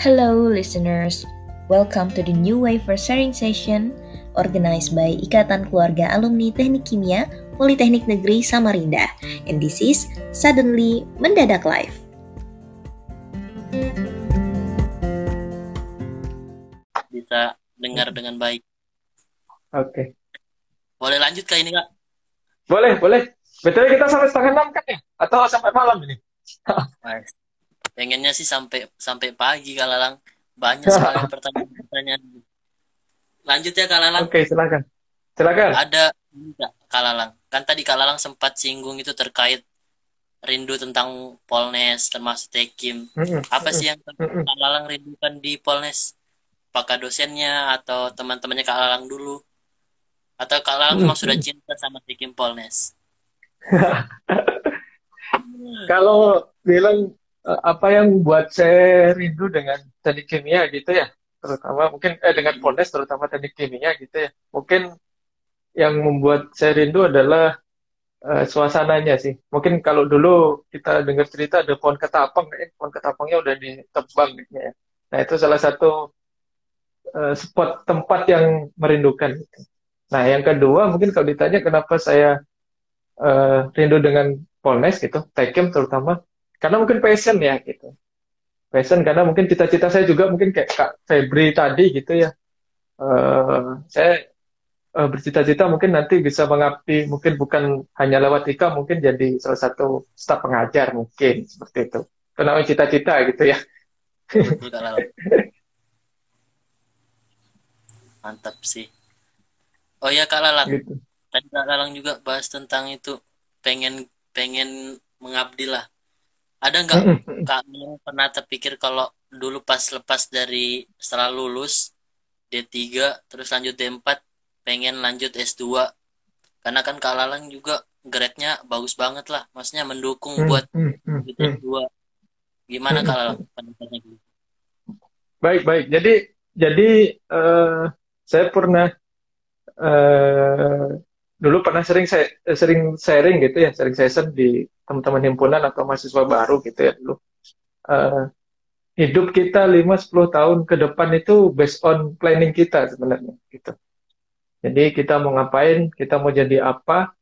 Hello, listeners. Welcome to the new wave for sharing session organized by Ikatan Keluarga Alumni Teknik Kimia Politeknik Negeri Samarinda. And this is Suddenly Mendadak Live. Bisa dengar dengan baik. Oke. Boleh lanjut ke ini, Kak? Boleh, boleh. Betul kita sampai setengah enam kan ya? Atau sampai malam ini? Mas, pengennya sih sampai sampai pagi, Kak Lalang. Banyak sekali pertanyaan-pertanyaan. Lanjut ya, Kak Lalang. Oke, silakan. Silakan. Ada ini, Kak, Kak Lalang. Kan tadi Kak Lalang sempat singgung itu terkait rindu tentang Polnes termasuk Tekim. Apa sih yang Mm-mm. Kak Lalang rindukan di Polnes? Apakah dosennya atau teman-temannya Kak Lalang dulu? Atau Kak Lalang memang sudah cinta sama Tekim Polnes? Kalau bilang apa yang buat saya rindu dengan teknik kimia gitu ya, terutama mungkin eh dengan Polnes terutama teknik kimia gitu ya. Mungkin yang membuat saya rindu adalah eh, suasananya sih. Mungkin kalau dulu kita dengar cerita ada pohon ketapang, eh, pohon ketapangnya udah ditebang gitu ya. Nah, itu salah satu eh, spot tempat yang merindukan gitu. Nah, yang kedua mungkin kalau ditanya kenapa saya eh, rindu dengan Polnes gitu, Tekim terutama, karena mungkin passion ya gitu. Passion karena mungkin cita-cita saya juga mungkin kayak Kak Febri tadi gitu ya. Eh, saya eh, bercita-cita mungkin nanti bisa mengabdi, mungkin bukan hanya lewat IKA, mungkin jadi salah satu staf pengajar mungkin seperti itu. Namanya cita-cita gitu ya. Mantap sih. Oh ya Kak Lalang, Gitu. tadi Kak Lalang juga bahas tentang itu pengen pengen mengabdi lah. Ada nggak Lalang pernah terpikir kalau dulu pas lepas dari setelah lulus D3 terus lanjut D4 pengen lanjut S2 karena kan Kak Lalang juga grade-nya bagus banget lah, maksudnya mendukung Mm, buat mm, mm, lanjut mm. S2. Gimana Kak Lalang pendapatnya gitu? Baik, baik. Jadi, jadi eh, saya pernah eh, dulu pernah sering saya sering sharing gitu ya, sering session di teman-teman himpunan atau mahasiswa baru gitu ya dulu. Eh, hidup kita 5-10 tahun ke depan itu based on planning kita sebenarnya gitu. Jadi kita mau ngapain, kita mau jadi apa,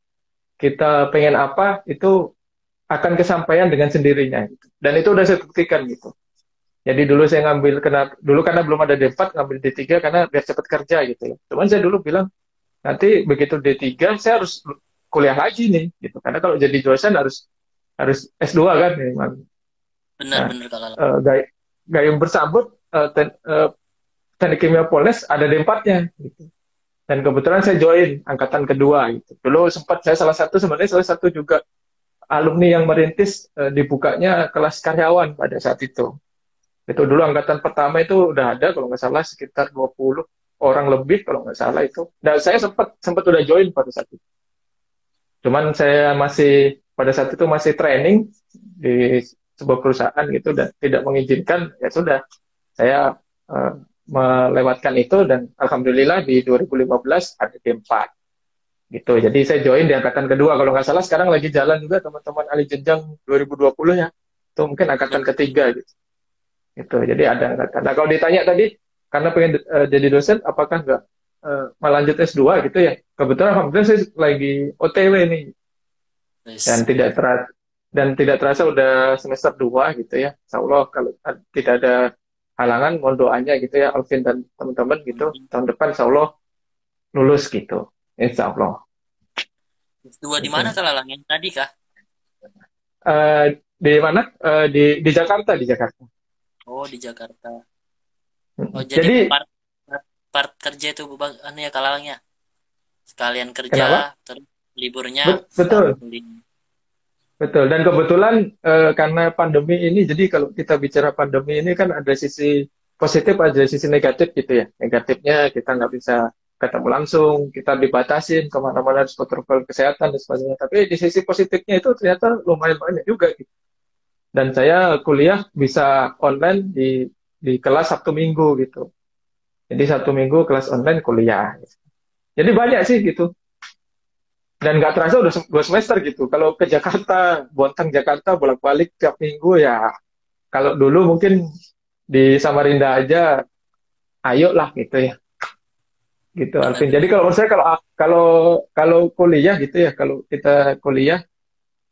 kita pengen apa, itu akan kesampaian dengan sendirinya gitu. Dan itu udah saya buktikan gitu. Jadi dulu saya ngambil kena dulu karena belum ada D4 ngambil D3 karena biar cepat kerja gitu ya. Cuman saya dulu bilang nanti begitu D3 saya harus kuliah lagi nih gitu. Karena kalau jadi dosen harus harus S2 kan memang. Nah, Benar-benar Kak Lalang. eh, gay gayung bersambut eh, ten- eh, teknik kimia Polres ada D4-nya gitu. Dan kebetulan saya join angkatan kedua gitu. Dulu sempat saya salah satu sebenarnya salah satu juga alumni yang merintis eh, dibukanya kelas karyawan pada saat itu. Itu dulu angkatan pertama itu udah ada kalau nggak salah sekitar 20 orang lebih kalau nggak salah itu. Dan saya sempat sempat udah join pada saat itu. Cuman saya masih pada saat itu masih training di sebuah perusahaan gitu dan tidak mengizinkan ya sudah saya eh, melewatkan itu dan alhamdulillah di 2015 ada D4 gitu. Jadi saya join di angkatan kedua kalau nggak salah sekarang lagi jalan juga teman-teman Ali Jenjang 2020 ya. Itu mungkin angkatan ketiga gitu. Gitu. Jadi ada angkatan. Nah, kalau ditanya tadi karena pengen eh, jadi dosen apakah nggak eh, melanjut S2 gitu ya. Kebetulan alhamdulillah saya lagi OTW nih Wes, dan tidak terasa dan tidak terasa udah semester 2 gitu ya. Insya Allah kalau tidak ada halangan mohon doanya gitu ya Alvin dan teman-teman gitu tahun depan Insya Allah lulus gitu. Insya Allah. S2 di Gitu. mana Kak Lalang? Yang tadi kah? Eh, di mana? Eh, di di Jakarta di Jakarta. Oh, di Jakarta. Oh, jadi Jadi part, part, part kerja itu bang, anu ya Kak Lalang ya? Sekalian kenapa? kerja, terus liburnya Bet- betul. Betul, dan kebetulan eh, karena pandemi ini, jadi kalau kita bicara pandemi ini kan ada sisi positif, ada sisi negatif gitu ya. Negatifnya kita nggak bisa ketemu langsung, kita dibatasin ke mana-mana harus protokol kesehatan dan sebagainya. Tapi di sisi positifnya itu ternyata lumayan banyak juga gitu. Dan saya kuliah bisa online di di kelas Sabtu Minggu gitu. Jadi Sabtu Minggu kelas online kuliah. Jadi banyak sih gitu. Dan nggak terasa udah dua semester gitu. Kalau ke Jakarta, Bontang Jakarta bolak-balik tiap minggu ya. Kalau dulu mungkin di Samarinda aja ayo lah gitu ya gitu Alvin jadi kalau saya kalau kalau kalau kuliah gitu ya kalau kita kuliah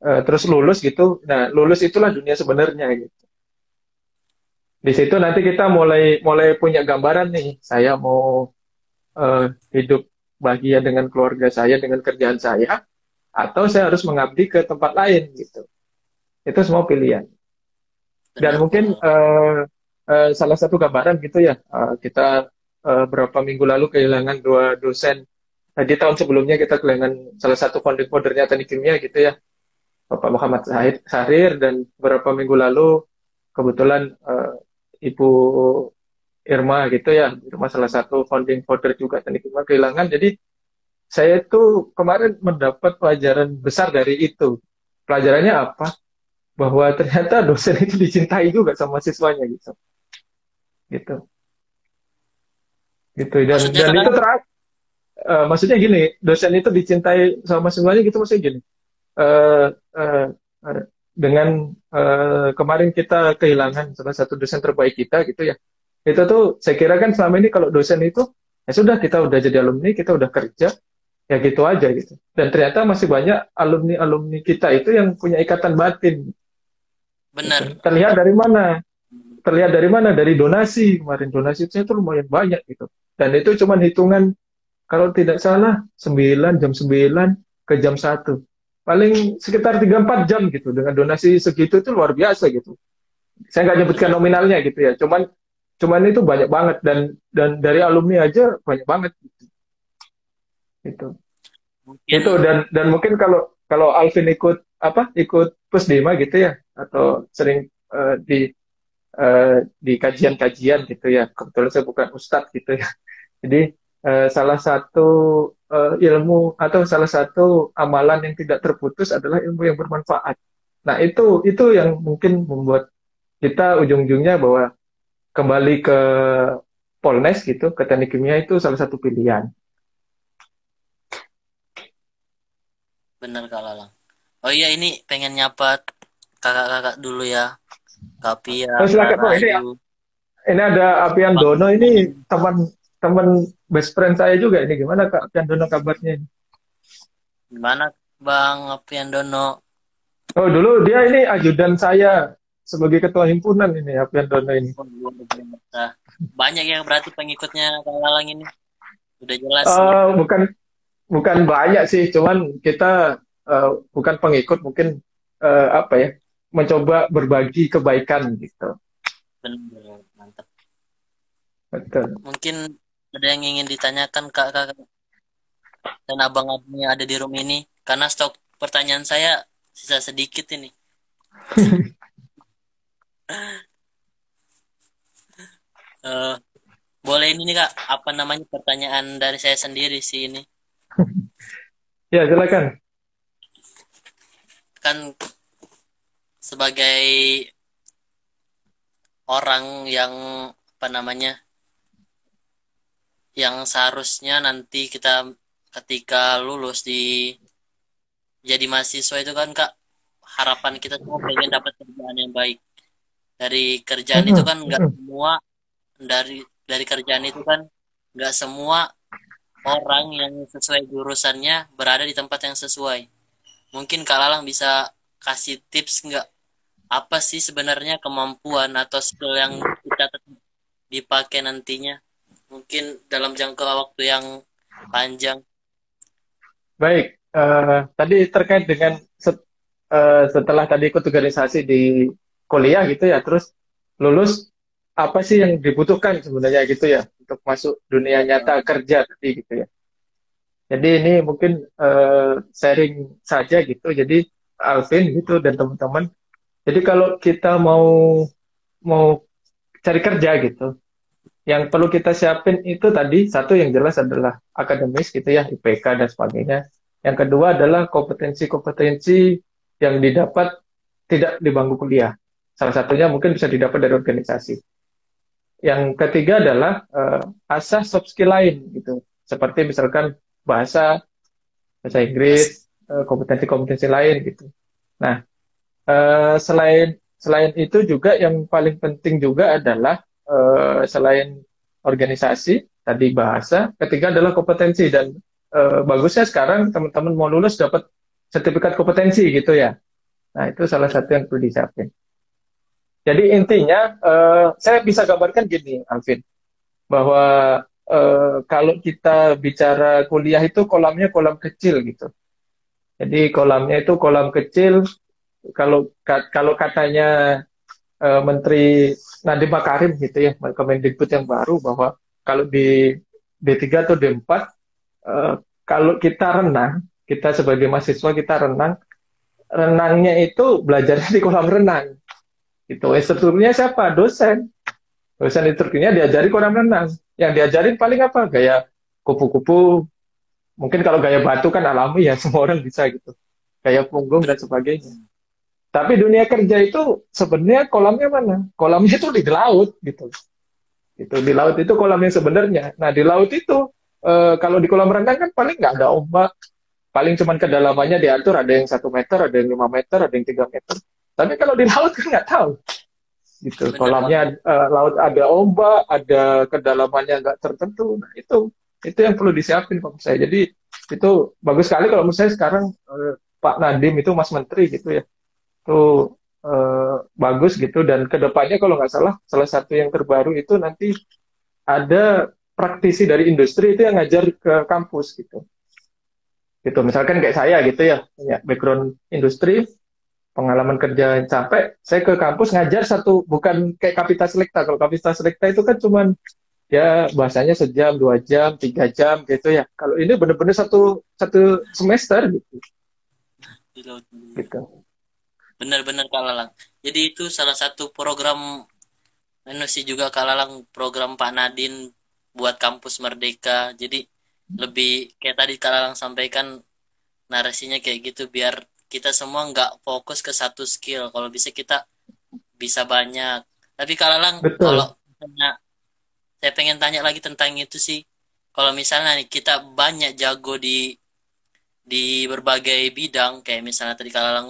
uh, terus lulus gitu nah lulus itulah dunia sebenarnya gitu di situ nanti kita mulai mulai punya gambaran nih. Saya mau uh, hidup bahagia dengan keluarga saya dengan kerjaan saya atau saya harus mengabdi ke tempat lain gitu. Itu semua pilihan. Dan mungkin uh, uh, salah satu gambaran gitu ya uh, kita uh, berapa minggu lalu kehilangan dua dosen. Nah, di tahun sebelumnya kita kehilangan salah satu founding fathernya teknik kimia gitu ya Bapak Muhammad Sahir dan beberapa minggu lalu kebetulan uh, Ibu Irma gitu ya, Irma salah satu founding father juga teknik kimia kehilangan. Jadi saya itu kemarin mendapat pelajaran besar dari itu. Pelajarannya apa? Bahwa ternyata dosen itu dicintai juga sama siswanya gitu. Gitu. Gitu dan maksudnya dan itu terakhir uh, maksudnya gini, dosen itu dicintai sama siswanya gitu maksudnya gini. Uh, uh, dengan uh, kemarin kita kehilangan salah satu dosen terbaik kita gitu ya. Itu tuh saya kira kan selama ini kalau dosen itu ya sudah kita udah jadi alumni kita udah kerja ya gitu aja gitu. Dan ternyata masih banyak alumni alumni kita itu yang punya ikatan batin. Benar. Terlihat dari mana? Terlihat dari mana? Dari donasi. Kemarin donasi itu lumayan banyak gitu. Dan itu cuma hitungan kalau tidak salah 9 jam 9 ke jam 1 paling sekitar 3-4 jam gitu. Dengan donasi segitu itu luar biasa gitu. Saya nggak nyebutkan nominalnya gitu ya. Cuman cuman itu banyak banget. Dan dan dari alumni aja banyak banget gitu. itu mungkin. itu dan dan mungkin kalau kalau Alvin ikut apa ikut pusdima gitu ya. Atau sering uh, di uh, di kajian-kajian gitu ya. Kebetulan saya bukan ustadz gitu ya. Jadi uh, salah satu uh, ilmu atau salah satu amalan yang tidak terputus adalah ilmu yang bermanfaat nah itu itu yang mungkin membuat kita ujung-ujungnya bahwa kembali ke Polnes gitu, ke teknik kimia itu salah satu pilihan. Bener Kak Lalang. Oh iya ini pengen nyapa kakak-kakak dulu ya. Kapia. Oh, silakan. Ini, ini ada Apian Dono ini teman teman best friend saya juga ini gimana Kak Apian Dono kabarnya? Gimana Bang Apian Dono? Oh dulu dia ini ajudan saya sebagai ketua himpunan ini Apian Dono ini. Banyak yang berarti pengikutnya Kang Lalang ini. Udah jelas. Uh, bukan bukan banyak sih, cuman kita uh, bukan pengikut, mungkin uh, apa ya, mencoba berbagi kebaikan gitu. Benar, mantap. Betul. Mungkin ada yang ingin ditanyakan kak kakak dan abang-abangnya ada di room ini. Karena stok pertanyaan saya sisa sedikit ini. uh, boleh ini nih kak apa namanya pertanyaan dari saya sendiri sih ini? Ya silakan. Kan sebagai orang yang apa namanya yang seharusnya nanti kita ketika lulus di jadi mahasiswa itu kan kak harapan kita semua pengen dapat kerjaan yang baik. Dari kerjaan itu kan nggak semua dari dari kerjaan itu kan nggak semua orang yang sesuai jurusannya berada di tempat yang sesuai. Mungkin kak Lalang bisa kasih tips nggak? Apa sih sebenarnya kemampuan atau skill yang kita dipakai nantinya mungkin dalam jangka waktu yang panjang. Baik uh, tadi terkait dengan set, uh, setelah tadi ikut organisasi di kuliah gitu ya terus lulus apa sih yang dibutuhkan sebenarnya gitu ya untuk masuk dunia nyata kerja tadi gitu ya? Jadi ini mungkin uh, sharing saja gitu jadi Alvin gitu dan teman-teman. Jadi kalau kita mau mau cari kerja gitu yang perlu kita siapin itu tadi satu yang jelas adalah akademis gitu ya IPK dan sebagainya yang kedua adalah kompetensi-kompetensi yang didapat tidak di bangku kuliah Salah satunya mungkin bisa didapat dari organisasi. Yang ketiga adalah uh, asah soft skill lain gitu. Seperti misalkan bahasa, bahasa Inggris, eh, kompetensi-kompetensi lain gitu. Nah, uh, selain selain itu juga yang paling penting juga adalah uh, selain organisasi tadi bahasa, ketiga adalah kompetensi dan uh, bagusnya sekarang teman-teman mau lulus dapat sertifikat kompetensi gitu ya. Nah itu salah satu yang perlu disiapin. Jadi intinya uh, saya bisa gambarkan gini, Alvin, bahwa uh, kalau kita bicara kuliah itu kolamnya kolam kecil gitu. Jadi kolamnya itu kolam kecil. Kalau kalau katanya uh, Menteri Nadiem Makarim gitu ya, Kemendikbud yang baru bahwa kalau di D3 atau D4 uh, kalau kita renang, kita sebagai mahasiswa kita renang, renangnya itu belajarnya di kolam renang. Itu instrukturnya siapa? Dosen. Dosen instrukturnya diajari kolam renang. Yang diajarin paling apa? Gaya kupu-kupu. Mungkin kalau gaya batu kan alami ya, semua orang bisa gitu. Gaya punggung dan sebagainya. Tapi dunia kerja itu sebenarnya kolamnya mana? Kolamnya itu di laut gitu. Itu di laut itu kolam yang sebenarnya. Nah di laut itu e, kalau di kolam renang kan paling nggak ada ombak, paling cuman kedalamannya diatur ada yang satu meter, ada yang lima meter, ada yang tiga meter. Tapi kalau di laut kan nggak tahu. Gitu. Benar, Kolamnya uh, laut ada ombak, ada kedalamannya nggak tertentu. Nah, itu itu yang perlu disiapin menurut saya. Jadi itu bagus sekali kalau menurut saya sekarang uh, Pak Nadim itu Mas Menteri gitu ya. Itu uh, bagus gitu dan ke depannya kalau nggak salah salah satu yang terbaru itu nanti ada praktisi dari industri itu yang ngajar ke kampus gitu gitu misalkan kayak saya gitu ya punya background industri pengalaman kerja yang capek, saya ke kampus ngajar satu, bukan kayak kapitas selekta. Kalau kapitas selekta itu kan cuman ya bahasanya sejam, dua jam, tiga jam gitu ya. Kalau ini benar-benar satu satu semester gitu. Gitu. Benar-benar Kak Lalang. Jadi itu salah satu program sih juga Kak Lalang program Pak Nadin buat kampus Merdeka. Jadi lebih kayak tadi Kak Lalang sampaikan narasinya kayak gitu biar kita semua nggak fokus ke satu skill kalau bisa kita bisa banyak tapi kalau lang kalau saya pengen tanya lagi tentang itu sih kalau misalnya nih kita banyak jago di di berbagai bidang kayak misalnya tadi kalau lang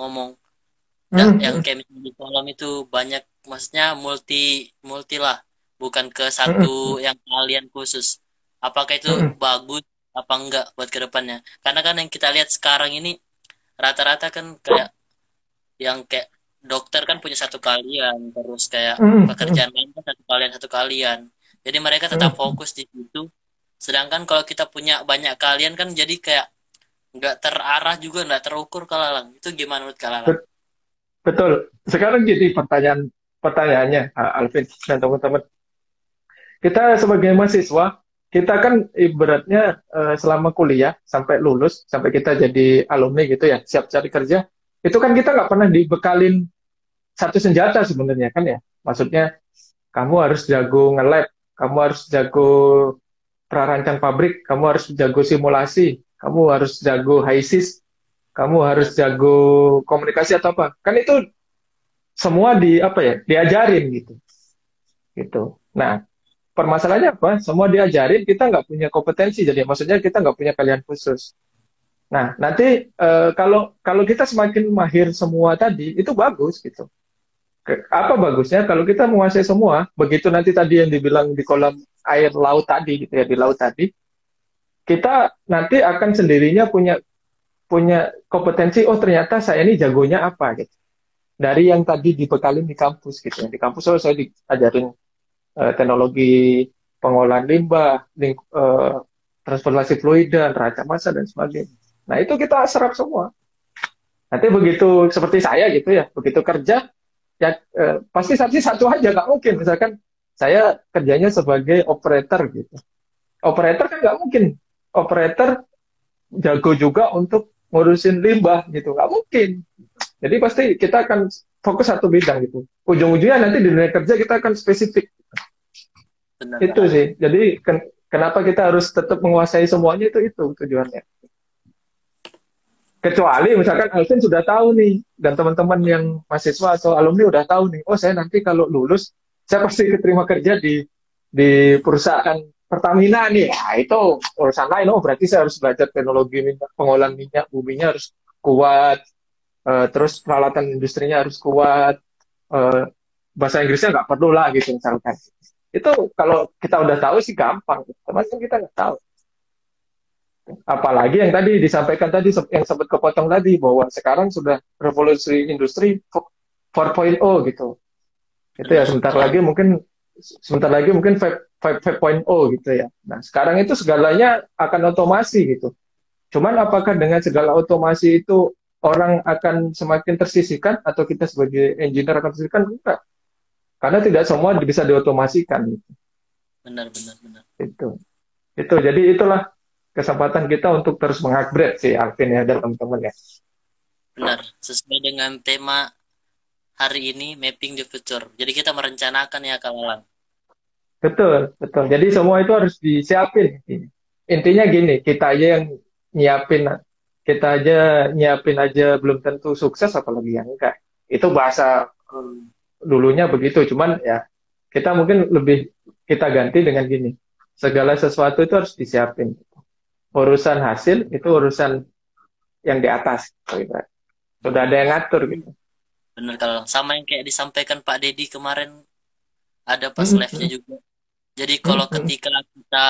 ngomong hmm. yang kayak di kolom itu banyak maksudnya multi multi lah bukan ke satu hmm. yang kalian khusus apakah itu hmm. bagus apa enggak buat ke depannya karena kan yang kita lihat sekarang ini rata-rata kan kayak yang kayak dokter kan punya satu kalian terus kayak mm, pekerjaan lain kan satu kalian satu kalian jadi mereka tetap mm. fokus di situ sedangkan kalau kita punya banyak kalian kan jadi kayak nggak terarah juga nggak terukur kalalang itu gimana menurut kalalang betul. Sekarang jadi pertanyaan pertanyaannya Alvin dan teman-teman. Kita sebagai mahasiswa kita kan ibaratnya uh, selama kuliah sampai lulus sampai kita jadi alumni gitu ya siap cari kerja itu kan kita nggak pernah dibekalin satu senjata sebenarnya kan ya. Maksudnya kamu harus jago nge-lab kamu harus jago prarancang pabrik kamu harus jago simulasi kamu harus jago HISIS kamu harus jago komunikasi atau apa kan itu semua di apa ya diajarin gitu gitu nah permasalahannya apa? Semua diajarin, kita nggak punya kompetensi. Jadi maksudnya kita nggak punya kalian khusus. Nah, nanti uh, kalau kalau kita semakin mahir semua tadi, itu bagus gitu. Apa bagusnya kalau kita menguasai semua, begitu nanti tadi yang dibilang di kolam air laut tadi gitu ya, di laut tadi, kita nanti akan sendirinya punya punya kompetensi, oh ternyata saya ini jagonya apa gitu. Dari yang tadi dibekalin di kampus gitu. Di kampus oh, saya diajarin uh, teknologi pengolahan limbah, ling, uh, transportasi fluida, neraca massa dan sebagainya. Nah itu kita serap semua. Nanti begitu seperti saya gitu ya, begitu kerja ya eh, pasti pasti satu aja nggak mungkin. Misalkan saya kerjanya sebagai operator gitu. Operator kan nggak mungkin. Operator jago juga untuk ngurusin limbah gitu, nggak mungkin. Jadi pasti kita akan fokus satu bidang gitu. Ujung-ujungnya nanti di dunia kerja kita akan spesifik. Benar, itu sih. Jadi ken kenapa kita harus tetap menguasai semuanya itu itu tujuannya. Kecuali misalkan Alvin sudah tahu nih dan teman-teman yang mahasiswa atau alumni udah tahu nih, oh saya nanti kalau lulus saya pasti keterima kerja di di perusahaan Pertamina nih. Ya itu urusan lain. Oh berarti saya harus belajar teknologi minyak, pengolahan minyak buminya harus kuat. Uh, terus peralatan industrinya harus kuat. Uh, bahasa Inggrisnya nggak perlu lah gitu misalkan itu kalau kita udah tahu sih gampang kan kita nggak tahu apalagi yang tadi disampaikan tadi yang sempat kepotong tadi bahwa sekarang sudah revolusi industri 4.0 gitu itu ya sebentar lagi mungkin sebentar lagi mungkin 5.0 gitu ya. Nah sekarang itu segalanya akan otomasi gitu. Cuman apakah dengan segala otomasi itu orang akan semakin tersisihkan atau kita sebagai engineer akan tersisihkan? Enggak. Karena tidak semua bisa diotomasikan gitu. benar benar benar. Itu. Itu. Jadi itulah kesempatan kita untuk terus mengupgrade sih Alvin ya dan teman-teman ya. Benar, sesuai dengan tema hari ini mapping the future. Jadi kita merencanakan ya Kak Lalang. Betul, betul. Jadi semua itu harus disiapin. Intinya gini, kita aja yang nyiapin, kita aja nyiapin aja belum tentu sukses apalagi yang enggak. Itu bahasa um, dulunya begitu, cuman ya kita mungkin lebih kita ganti dengan gini. Segala sesuatu itu harus disiapin urusan hasil itu urusan yang di atas gitu. sudah ada yang ngatur gitu benar kalau sama yang kayak disampaikan Pak Dedi kemarin ada pas mm-hmm. live-nya juga jadi kalau mm-hmm. ketika kita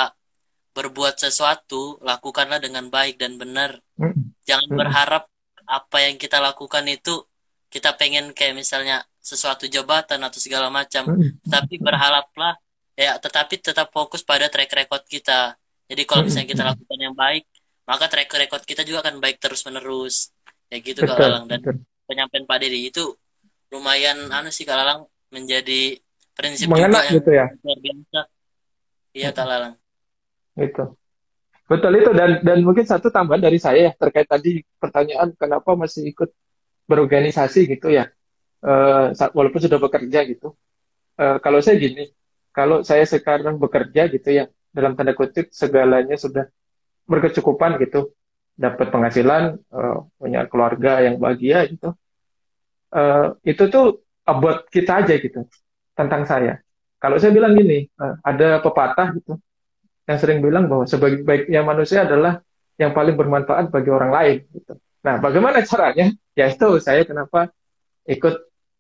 berbuat sesuatu lakukanlah dengan baik dan benar mm-hmm. jangan berharap apa yang kita lakukan itu kita pengen kayak misalnya sesuatu jabatan atau segala macam tapi berharaplah ya tetapi tetap fokus pada track record kita jadi kalau misalnya kita lakukan yang baik, maka track record kita juga akan baik terus menerus. Kayak gitu Lalang dan betul. Penyampaian Pak Dedi itu lumayan anu sih Kak Lalang menjadi prinsip Mengenak juga gitu ya. luar biasa. Iya Kak Lalang. Itu. Betul itu dan dan mungkin satu tambahan dari saya ya terkait tadi pertanyaan kenapa masih ikut berorganisasi gitu ya. Uh, walaupun sudah bekerja gitu. Uh, kalau saya gini, kalau saya sekarang bekerja gitu ya, dalam tanda kutip segalanya sudah berkecukupan gitu dapat penghasilan uh, punya keluarga yang bahagia gitu. Uh, itu tuh buat kita aja gitu tentang saya. Kalau saya bilang gini uh, ada pepatah gitu yang sering bilang bahwa sebaik-baiknya manusia adalah yang paling bermanfaat bagi orang lain gitu. Nah bagaimana caranya? Ya itu saya kenapa ikut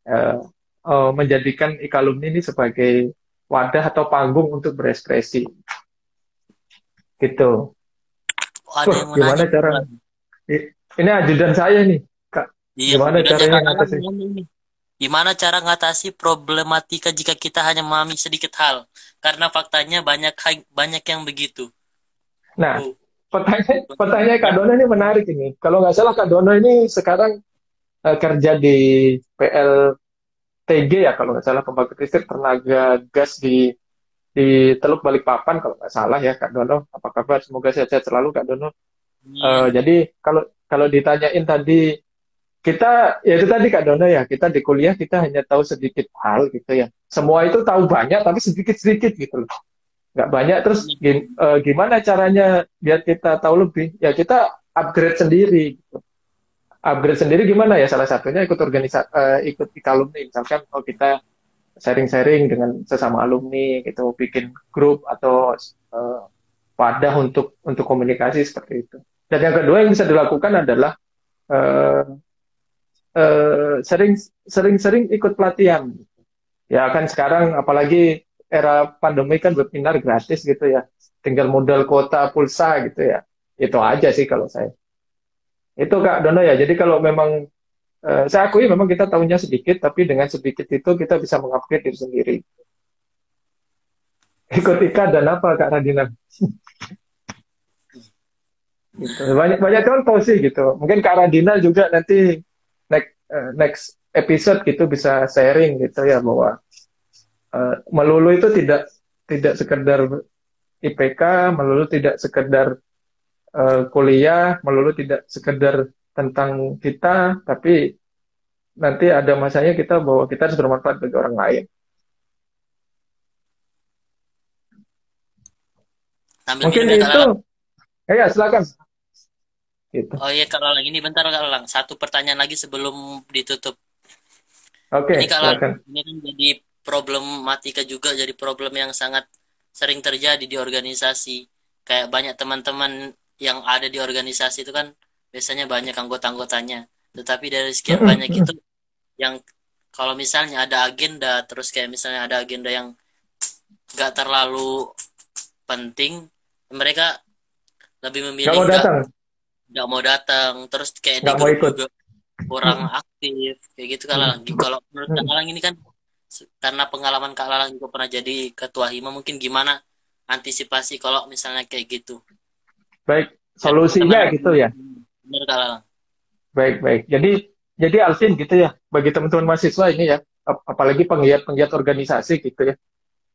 uh, uh, menjadikan ikalumni ini sebagai wadah atau panggung untuk berekspresi. Gitu. Ada Wah, gimana cara? Ini ajudan saya nih, Kak. Iya, gimana caranya ngatasi? Gimana cara ngatasi problematika jika kita hanya memahami sedikit hal? Karena faktanya banyak banyak yang begitu. Nah, oh. pertanyaan pertanyaan Kak Dono ini menarik ini. Kalau nggak salah Kak Dono ini sekarang uh, kerja di PLTG ya kalau nggak salah pembangkit listrik tenaga gas di di Teluk Balikpapan kalau nggak salah ya Kak Dono. Apa kabar? Semoga sehat-sehat selalu Kak Dono. Uh, jadi kalau kalau ditanyain tadi kita ya itu tadi Kak Dono ya kita di kuliah kita hanya tahu sedikit hal gitu ya. Semua itu tahu banyak tapi sedikit-sedikit gitu loh. Nggak banyak terus gim, uh, gimana caranya biar kita tahu lebih? Ya kita upgrade sendiri gitu. Upgrade sendiri gimana ya? Salah satunya ikut organisasi uh, ikut alumni misalkan oh kita sharing-sharing dengan sesama alumni gitu bikin grup atau uh, wadah untuk untuk komunikasi seperti itu. Dan yang kedua yang bisa dilakukan adalah uh, uh, sering sering-sering ikut pelatihan. Ya kan sekarang apalagi era pandemi kan webinar gratis gitu ya. Tinggal modal kuota pulsa gitu ya. Itu aja sih kalau saya. Itu kak Dono ya. Jadi kalau memang uh, saya akui memang kita tahunya sedikit, tapi dengan sedikit itu kita bisa mengupgrade diri sendiri. Ikut Ika dan apa Kak Radina? gitu. Banyak banyak contoh sih gitu. Mungkin Kak Radina juga nanti next uh, next episode gitu bisa sharing gitu ya bahwa uh, melulu itu tidak tidak sekedar IPK, melulu tidak sekedar uh, kuliah, melulu tidak sekedar tentang kita, tapi nanti ada masanya kita bahwa kita harus bermanfaat bagi orang lain. Sambil Mungkin itu. Ya, ya, silakan. Gitu. Oh iya kalau Lang ini bentar kalau Lang satu pertanyaan lagi sebelum ditutup. Oke. Okay, ini kalau ini kan jadi problematika juga jadi problem yang sangat sering terjadi di organisasi. Kayak banyak teman-teman yang ada di organisasi itu kan biasanya banyak anggota-anggotanya. Tetapi dari sekian banyak itu yang kalau misalnya ada agenda terus kayak misalnya ada agenda yang nggak terlalu penting mereka lebih memilih nggak mau datang. nggak mau datang. Terus kayak di Nggak mau grup ikut. juga kurang aktif kayak gitu kan Lalang. kalau menurut Kak. Lalang ini kan karena pengalaman Kak Lalang juga pernah jadi ketua hima mungkin gimana antisipasi kalau misalnya kayak gitu? Baik solusinya gitu ya Lalang baik baik. Jadi jadi Alvin gitu ya bagi teman-teman mahasiswa ini ya ap- apalagi penggiat-penggiat organisasi gitu ya.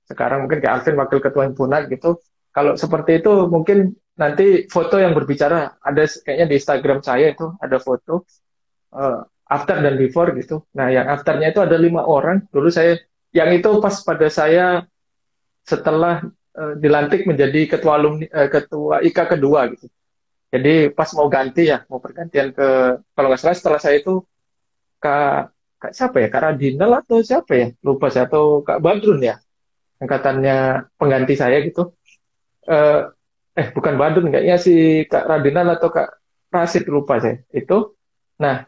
Sekarang mungkin kayak Alvin wakil ketua himpunan gitu. Kalau seperti itu mungkin nanti foto yang berbicara ada kayaknya di Instagram saya itu ada foto eh, after dan before gitu. Nah yang afternya itu ada lima orang. Dulu saya yang itu pas pada saya setelah eh, dilantik menjadi ketua alumni eh, ketua IKA kedua gitu jadi pas mau ganti ya, mau pergantian ke kalau nggak salah setelah saya itu Kak, Kak siapa ya? Kak Radinal atau siapa ya? Lupa saya atau Kak Badrun ya. Angkatannya pengganti saya gitu. Eh, eh bukan Badrun kayaknya si Kak Radinal atau Kak Rasid lupa saya. Itu. Nah,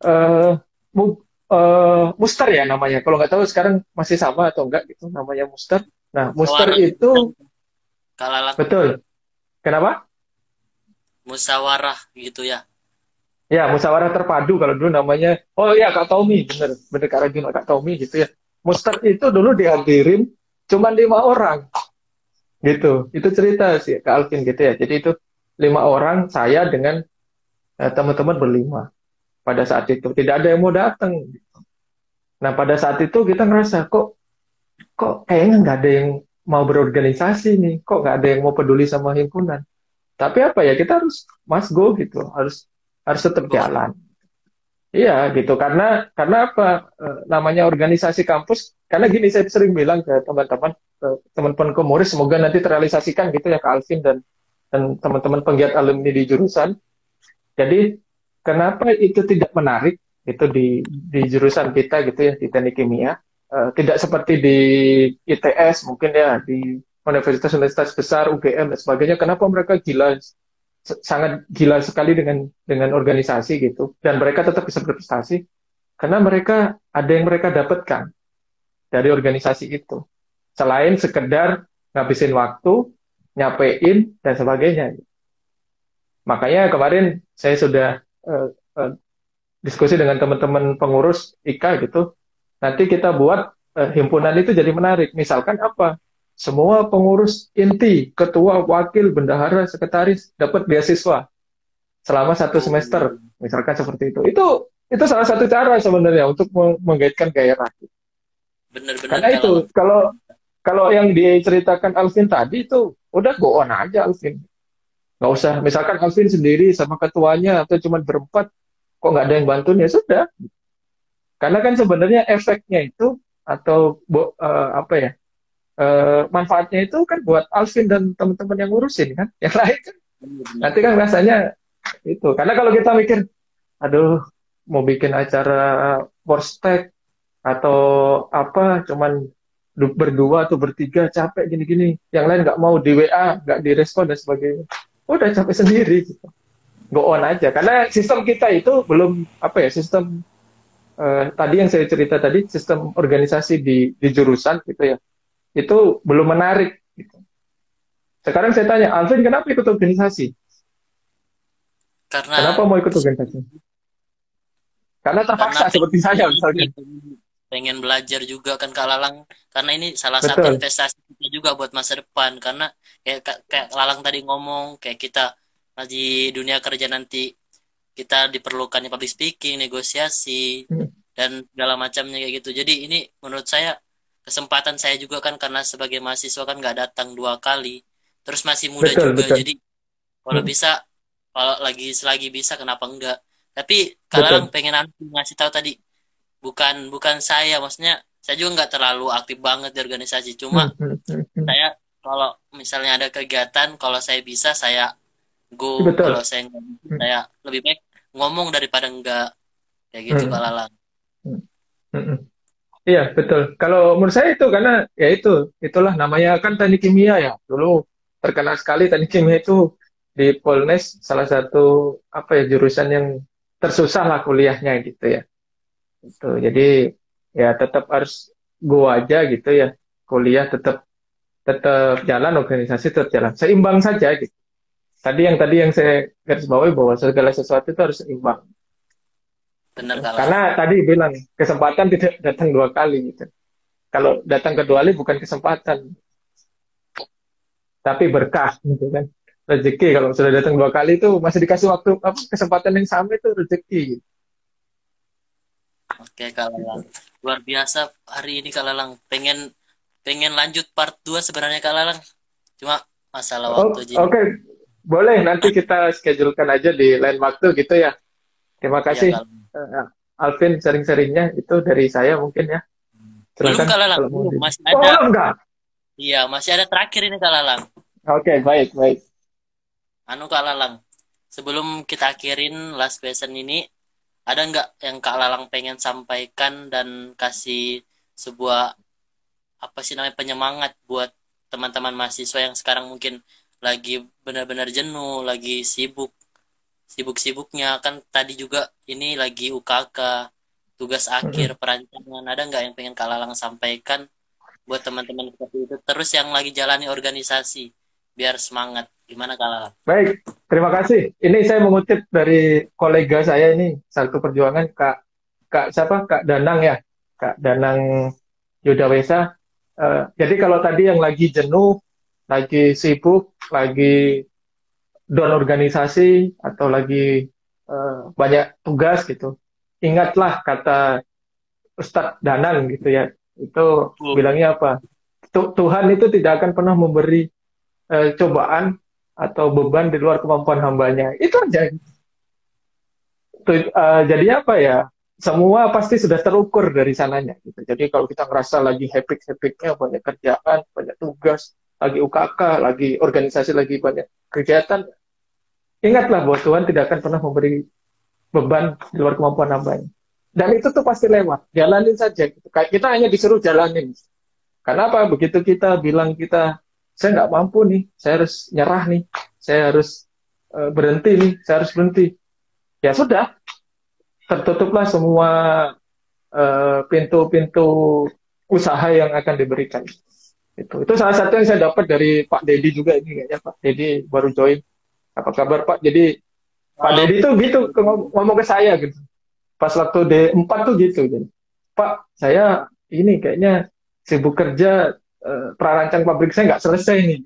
eh Mu- eh, Muster ya namanya. Kalau nggak tahu sekarang masih sama atau enggak gitu namanya Muster. Nah, Muster itu Lalang betul. Kenapa? Musyawarah gitu ya Ya, musyawarah terpadu kalau dulu namanya. Oh iya, Kak Tommy, bener, bener Kak Rajuna, Kak Tommy gitu ya. Muster itu dulu dihadirin cuma lima orang, gitu. Itu cerita sih Kak Alvin gitu ya. Jadi itu lima orang, saya dengan eh, teman-teman berlima. Pada saat itu tidak ada yang mau datang. Nah, pada saat itu kita ngerasa kok, kok kayaknya nggak ada yang mau berorganisasi nih, kok nggak ada yang mau peduli sama himpunan. Tapi apa ya, kita harus must go gitu, harus harus tetap jalan. Iya gitu karena karena apa Eh, namanya organisasi kampus karena gini saya sering bilang ke teman-teman teman-teman komunis semoga nanti terrealisasikan gitu ya ke Alvin dan dan teman-teman penggiat alumni di jurusan. Jadi kenapa itu tidak menarik itu di di jurusan kita gitu ya di teknik kimia Eh, tidak seperti di ITS mungkin ya di universitas-universitas besar UGM dan sebagainya. Kenapa mereka gila sangat gila sekali dengan dengan organisasi gitu? Dan mereka tetap bisa berprestasi karena mereka ada yang mereka dapatkan dari organisasi itu. Selain sekedar ngabisin waktu nyapein dan sebagainya. Makanya kemarin saya sudah eh, eh, diskusi dengan teman-teman pengurus IKA gitu. Nanti kita buat eh, himpunan itu jadi menarik. Misalkan apa semua pengurus inti, ketua, wakil, bendahara, sekretaris dapat beasiswa selama satu semester, misalkan seperti itu. Itu itu salah satu cara sebenarnya untuk meng- menggaitkan gairah. bener-bener Karena Kak itu kalau kalau yang diceritakan Alvin tadi itu udah go on aja Alvin. Nggak usah, misalkan Alvin sendiri sama ketuanya atau cuma berempat, kok nggak ada yang bantuin ya sudah. Karena kan sebenarnya efeknya itu atau eh, apa ya eh, manfaatnya itu kan buat Alvin dan teman-teman yang ngurusin kan, yang lain kan Bener-bener. nanti kan rasanya itu. Karena kalau kita mikir, aduh mau bikin acara borstek atau apa, cuman du- berdua atau bertiga capek gini-gini, yang lain nggak mau di WA, nggak direspon dan sebagainya, udah capek sendiri. Gitu. Go on aja. Karena sistem kita itu belum apa ya sistem eh, tadi yang saya cerita tadi sistem organisasi di di jurusan gitu ya itu belum menarik. Gitu. Sekarang saya tanya, Alvin kenapa ikut organisasi? karena Kenapa mau ikut organisasi? Karena terpaksa Karena seperti saya misalnya. pengen belajar juga kan Kak Lalang karena ini salah satu Betul. investasi kita juga buat masa depan karena kayak kayak Lalang tadi ngomong kayak kita di dunia kerja nanti kita diperlukan public speaking, negosiasi Hmm. dan segala macamnya kayak gitu. Jadi ini menurut saya kesempatan saya juga kan karena sebagai mahasiswa kan nggak datang dua kali, terus masih muda Betul, juga. betul. Jadi kalau Hmm. bisa kalau lagi selagi bisa kenapa enggak? Tapi. Lalang pengen aku ngasih tahu tadi bukan bukan saya maksudnya saya juga nggak terlalu aktif banget di organisasi cuma Hmm, hmm, hmm, saya kalau misalnya ada kegiatan kalau saya bisa saya go Betul. kalau saya nggak bisa Hmm. saya lebih baik ngomong daripada enggak kayak gitu Hmm. Kak Lalang Hmm, hmm. Iya, betul. Kalau menurut saya itu karena ya itu, itulah namanya kan teknik kimia ya. Dulu terkenal sekali teknik kimia itu di Polnes salah satu apa ya jurusan yang tersusah lah kuliahnya gitu ya. Itu. Jadi ya tetap harus go aja gitu ya. kuliah tetap tetap jalan, organisasi tetap jalan. Seimbang saja gitu. Tadi yang tadi yang saya garis bawahi bahwa segala sesuatu itu harus seimbang. Benar kalau Karena tadi bilang kesempatan tidak datang dua kali gitu. Kalau datang kedua kali bukan kesempatan, tapi berkah gitu kan. Rezeki kalau sudah datang dua kali itu masih dikasih waktu apa kesempatan yang sama itu rezeki. Gitu. Oke Kak Lalang. Luar biasa hari ini Kak Lalang. Pengen pengen lanjut part 2 sebenarnya Kak Lalang. Cuma masalah Oh, waktu Oke, jadi. boleh nanti kita schedulekan aja di lain waktu gitu ya. Terima Iya, kasih Kak Eh, Alvin sharing-sharingnya itu dari saya mungkin ya. Belum Silakan Kak Lalang, kalau belum. Masih Oh, ada. belum enggak? Iya, masih ada terakhir ini Kak Lalang. Oke, baik, baik. Anu Kak Lalang. Sebelum kita akhirin last question ini, ada nggak yang Kak Lalang pengen sampaikan dan kasih sebuah apa sih namanya penyemangat buat teman-teman mahasiswa yang sekarang mungkin lagi benar-benar jenuh, lagi sibuk, sibuk-sibuknya kan tadi juga ini lagi UKK, tugas akhir, perancangan. Ada nggak yang pengen Kak Lalang sampaikan buat teman-teman seperti itu? Terus yang lagi jalani organisasi, biar semangat. Gimana Kak Lalang? Baik, terima kasih. Ini saya mengutip dari kolega saya ini, satu perjuangan Kak Kak siapa? Kak Danang ya. Kak Danang Yudawesa. Eh, jadi kalau tadi yang lagi jenuh, lagi sibuk, lagi down organisasi atau lagi eh, banyak tugas gitu. Ingatlah kata Ustadz Danang gitu ya. Itu Oh. bilangnya apa? Tu- Tuhan itu tidak akan pernah memberi eh, cobaan atau beban di luar kemampuan hambanya. Itu aja. Eh, jadi apa ya? Semua pasti sudah terukur dari sananya. Gitu. Jadi kalau kita ngerasa lagi hepik-hepiknya banyak kerjaan, banyak tugas, lagi UKK, lagi organisasi, lagi banyak kegiatan, ingatlah bahwa Tuhan tidak akan pernah memberi beban di luar kemampuan hambanya. Dan itu tuh pasti lewat. Jalanin saja. Kita hanya disuruh jalanin. Karena apa? Begitu kita bilang kita, saya nggak mampu nih, saya harus nyerah nih, saya harus eh, berhenti nih, saya harus berhenti. Ya sudah, tertutuplah semua eh, pintu-pintu usaha yang akan diberikan. Itu, itu salah satu yang saya dapat dari Pak Dedi juga ini kayaknya Pak Dedi baru join. Apa kabar Pak? Jadi Pak Dedi tuh gitu ngomong ke saya gitu. Pas waktu D4 tuh gitu. Jadi, Pak, saya ini kayaknya sibuk kerja eh, prarancang pabrik saya nggak selesai nih.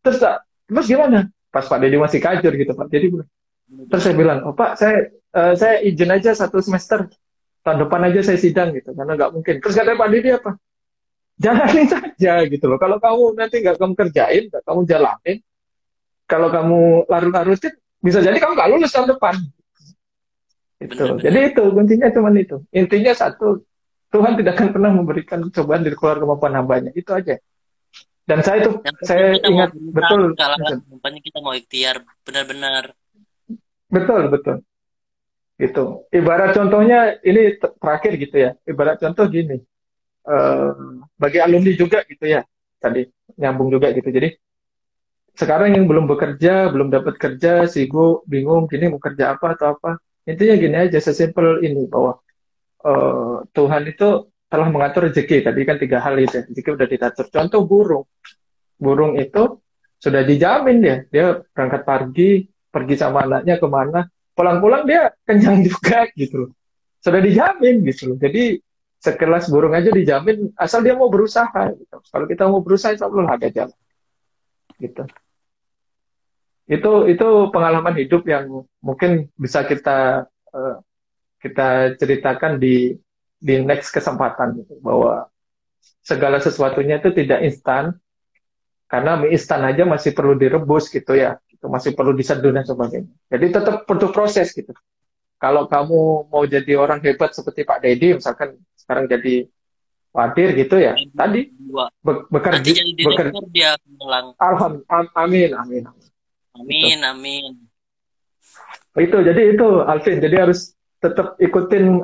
Terus tak, terus gimana? Pas Pak Dedi masih kajur gitu Pak bilang. Terus saya bilang, oh Pak, saya eh, saya izin aja satu semester tahun depan aja saya sidang gitu karena nggak mungkin. Terus kata Pak Dedi apa? Jalanin saja gitu loh. Kalau kamu nanti nggak kamu kerjain, nggak kamu jalanin, kalau kamu larut-larutin, bisa jadi kamu nggak lulus tahun depan. Itu. Jadi itu kuncinya cuma itu. Intinya satu, Tuhan tidak akan pernah memberikan cobaan di luar kemampuan hambanya. Itu aja. Dan saya tuh, Yang saya mau ingat berusaha, betul, penting kita mau ikhtiar benar-benar. betul, betul. Gitu. Ibarat contohnya ini terakhir gitu ya. Ibarat contoh gini. eh, bagi alumni juga gitu ya. Tadi nyambung juga gitu. Jadi sekarang yang belum bekerja, belum dapat kerja, sibuk, bingung, gini mau kerja apa atau apa. Intinya gini aja, sesimpel ini bahwa eh, Tuhan itu telah mengatur rezeki. Tadi kan tiga hal itu, ya. rezeki udah diatur. Contoh burung, burung itu sudah dijamin dia, dia berangkat pagi, pergi sama anaknya ke mana, pulang-pulang dia kenyang juga gitu loh. Sudah dijamin gitu loh. Jadi sekelas burung aja dijamin asal dia mau berusaha gitu. Kalau kita mau berusaha insya Allah ada jalan. Gitu. Itu itu pengalaman hidup yang mungkin bisa kita eh, kita ceritakan di di next kesempatan gitu. bahwa segala sesuatunya itu tidak instan karena mie instan aja masih perlu direbus gitu ya. Itu masih perlu diseduh dan sebagainya. Jadi tetap butuh proses gitu. Kalau kamu mau jadi orang hebat seperti Pak Dedi, misalkan sekarang jadi wadir gitu ya, tadi be- bekerja, bekerja, direktur dia Lalang. alham, am- amin, amin. Amin, amin. Itu jadi itu Alvin, jadi harus tetap ikutin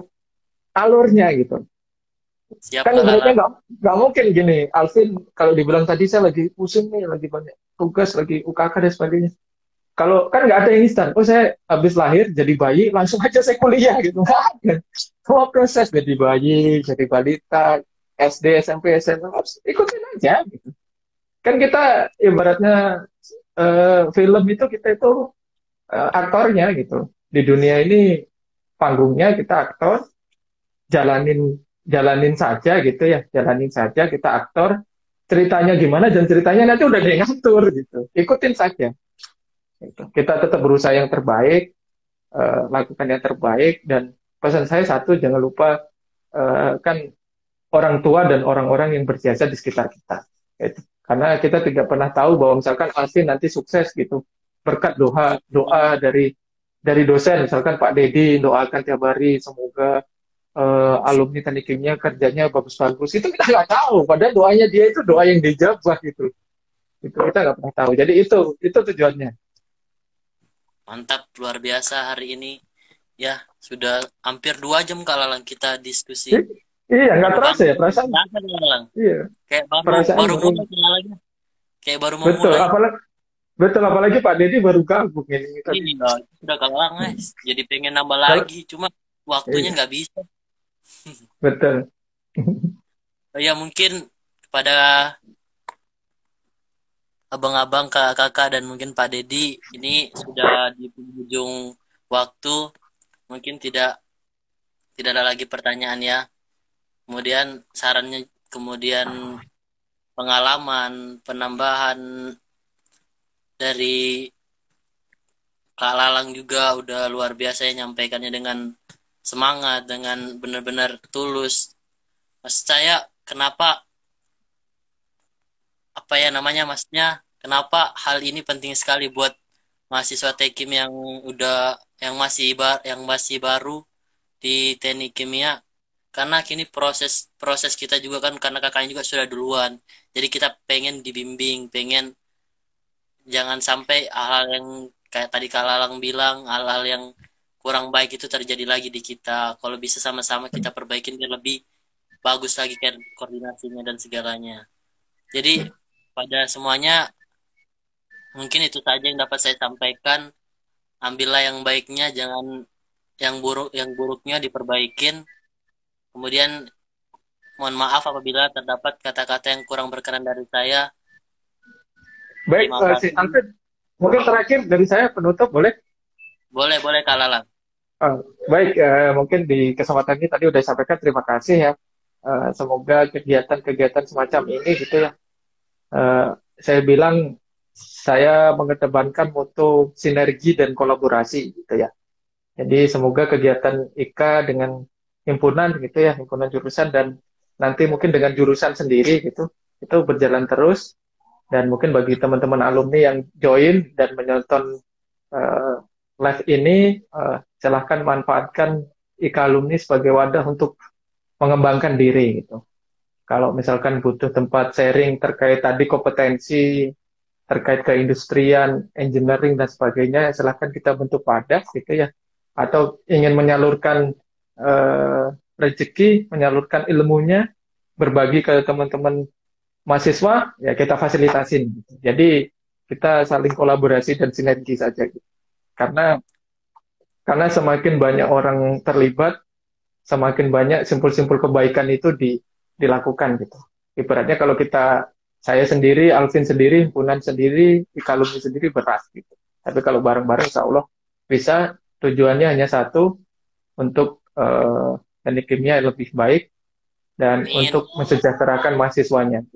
alurnya gitu. Siap Kan ibaratnya Lalang. nggak nggak mungkin gini, Alvin kalau dibilang tadi saya lagi pusing nih, lagi banyak tugas, lagi UKK dan sebagainya. Kalau kan nggak ada yang instan, oh saya habis lahir jadi bayi langsung aja saya kuliah gitu, nggak ada. Semua proses jadi bayi, jadi balita, SD, SMP, SMA harus ikutin aja gitu. Kan kita ibaratnya uh, film itu kita itu uh, aktornya gitu. Di dunia ini panggungnya kita aktor, jalanin jalanin saja gitu ya, jalanin saja kita aktor. Ceritanya gimana dan ceritanya nanti udah dia ngatur gitu. Ikutin saja. Gitu. Kita tetap berusaha yang terbaik, uh, lakukan yang terbaik dan pesan saya satu jangan lupa uh, kan orang tua dan orang-orang yang berjasa di sekitar kita. Gitu. Karena kita tidak pernah tahu bahwa misalkan Alvin nanti sukses gitu. Berkat doa doa dari dari dosen. Misalkan Pak Dedi doakan tiap hari semoga uh, alumni teknik kimia kerjanya bagus-bagus. Itu kita nggak tahu. Padahal doanya dia itu doa yang dijawab gitu. Itu kita nggak pernah tahu. Jadi itu itu tujuannya. Mantap luar biasa hari ini. Ya sudah hampir dua jam kalau kita diskusi Iya, nggak terasa ya perasaan. Iya. Kayak baru perasaan baru mulai lagi. Kayak baru mau betul, mulai. Apalagi, betul, apalagi Pak Deddy baru gabung ini. Iya, sudah kalah guys. Jadi pengen nambah lagi, cuma waktunya iya. nggak iya. bisa. Betul. ya mungkin kepada abang-abang, kakak-kakak dan mungkin Pak Dedi ini sudah di penghujung waktu. Mungkin tidak tidak ada lagi pertanyaan ya kemudian sarannya kemudian pengalaman penambahan dari Kak Lalang juga udah luar biasa ya nyampaikannya dengan semangat dengan benar-benar tulus. Mas saya kenapa apa ya namanya masnya kenapa hal ini penting sekali buat mahasiswa tekim yang udah yang masih bar, yang masih baru di teknik kimia karena kini proses proses kita juga kan karena kakaknya juga sudah duluan. Jadi kita pengen dibimbing pengen jangan sampai hal-hal yang kayak tadi Kalalang bilang hal-hal yang kurang baik itu terjadi lagi di kita. Kalau bisa sama-sama kita perbaikin biar lebih bagus lagi kan koordinasinya dan segalanya. Jadi pada semuanya mungkin itu saja yang dapat saya sampaikan. Ambillah yang baiknya jangan yang buruk yang buruknya diperbaikin Kemudian mohon maaf apabila terdapat kata-kata yang kurang berkenan dari saya. Baik, uh, si Alfred, mungkin terakhir dari saya penutup boleh? Boleh, boleh Kak Lalang. Uh, baik, uh, mungkin di kesempatan ini tadi udah sampaikan terima kasih ya. Uh, semoga kegiatan-kegiatan semacam ini gitu ya. Uh, saya bilang saya mengedepankan mutu sinergi dan kolaborasi gitu ya. Jadi semoga kegiatan IKA dengan himpunan gitu ya, himpunan jurusan dan nanti mungkin dengan jurusan sendiri gitu, itu berjalan terus dan mungkin bagi teman-teman alumni yang join dan menonton uh, live ini, uh, silahkan manfaatkan IKA alumni sebagai wadah untuk mengembangkan diri gitu. Kalau misalkan butuh tempat sharing terkait tadi kompetensi terkait keindustrian, engineering dan sebagainya, silahkan kita bentuk wadah gitu ya. Atau ingin menyalurkan uh, rezeki, menyalurkan ilmunya, berbagi ke teman-teman mahasiswa, ya kita fasilitasin. Jadi kita saling kolaborasi dan sinergi saja. Karena karena semakin banyak orang terlibat, semakin banyak simpul-simpul kebaikan itu di, dilakukan gitu. Ibaratnya kalau kita saya sendiri, Alvin sendiri, himpunan sendiri, Ikalumi sendiri beras gitu. Tapi kalau bareng-bareng, insya Allah bisa tujuannya hanya satu untuk uh, teknik kimia lebih baik dan Amin. untuk mensejahterakan mahasiswanya.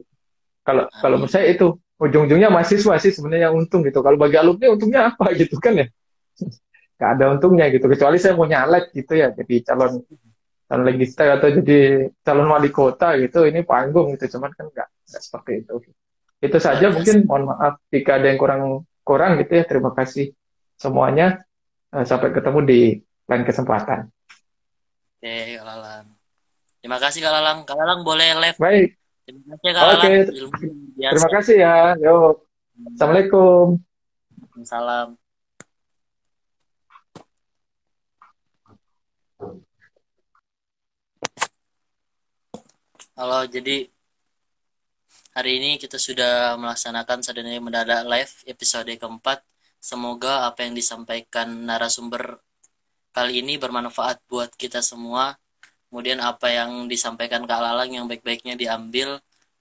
Kalau kalau menurut saya itu ujung-ujungnya mahasiswa sih sebenarnya yang untung gitu. Kalau bagi alumni untungnya apa gitu kan ya? Gak ada untungnya gitu. Kecuali saya mau nyalek gitu ya, jadi calon calon legislatif atau jadi calon wali kota gitu. Ini panggung gitu, cuman kan nggak nggak seperti itu. Itu saja mungkin. Mohon maaf jika ada yang kurang kurang gitu ya. Terima kasih semuanya. Eh, sampai ketemu di lain kesempatan. Oke, Kak Lalang. Terima kasih Kak Lalang. Kak Lalang boleh live. Baik. Terima kasih Kak Oke. Terima kasih ya. Yuk. Assalamualaikum. Salam. Halo, jadi hari ini kita sudah melaksanakan sadania mendadak live episode keempat. Semoga apa yang disampaikan narasumber kali ini bermanfaat buat kita semua. Kemudian apa yang disampaikan Kak Lalang yang baik-baiknya diambil.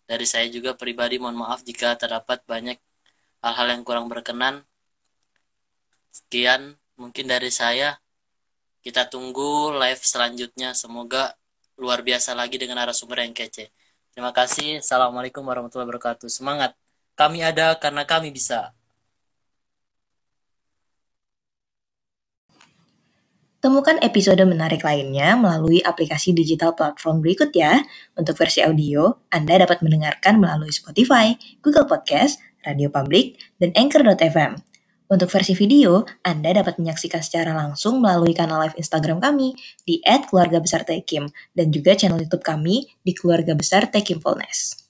dari saya juga pribadi mohon maaf jika terdapat banyak hal-hal yang kurang berkenan. Sekian mungkin dari saya. Kita tunggu live selanjutnya. Semoga luar biasa lagi dengan narasumber yang kece. Terima kasih. Assalamualaikum warahmatullahi wabarakatuh. Semangat. Kami ada karena kami bisa Temukan episode menarik lainnya melalui aplikasi digital platform berikut ya. Untuk versi audio, Anda dapat mendengarkan melalui Spotify, Google Podcast, Radio Public, dan Anchor.fm. Untuk versi video, Anda dapat menyaksikan secara langsung melalui kanal live Instagram kami di @keluarga besar Tekim dan juga channel YouTube kami di Keluarga Besar Tekim Polnes.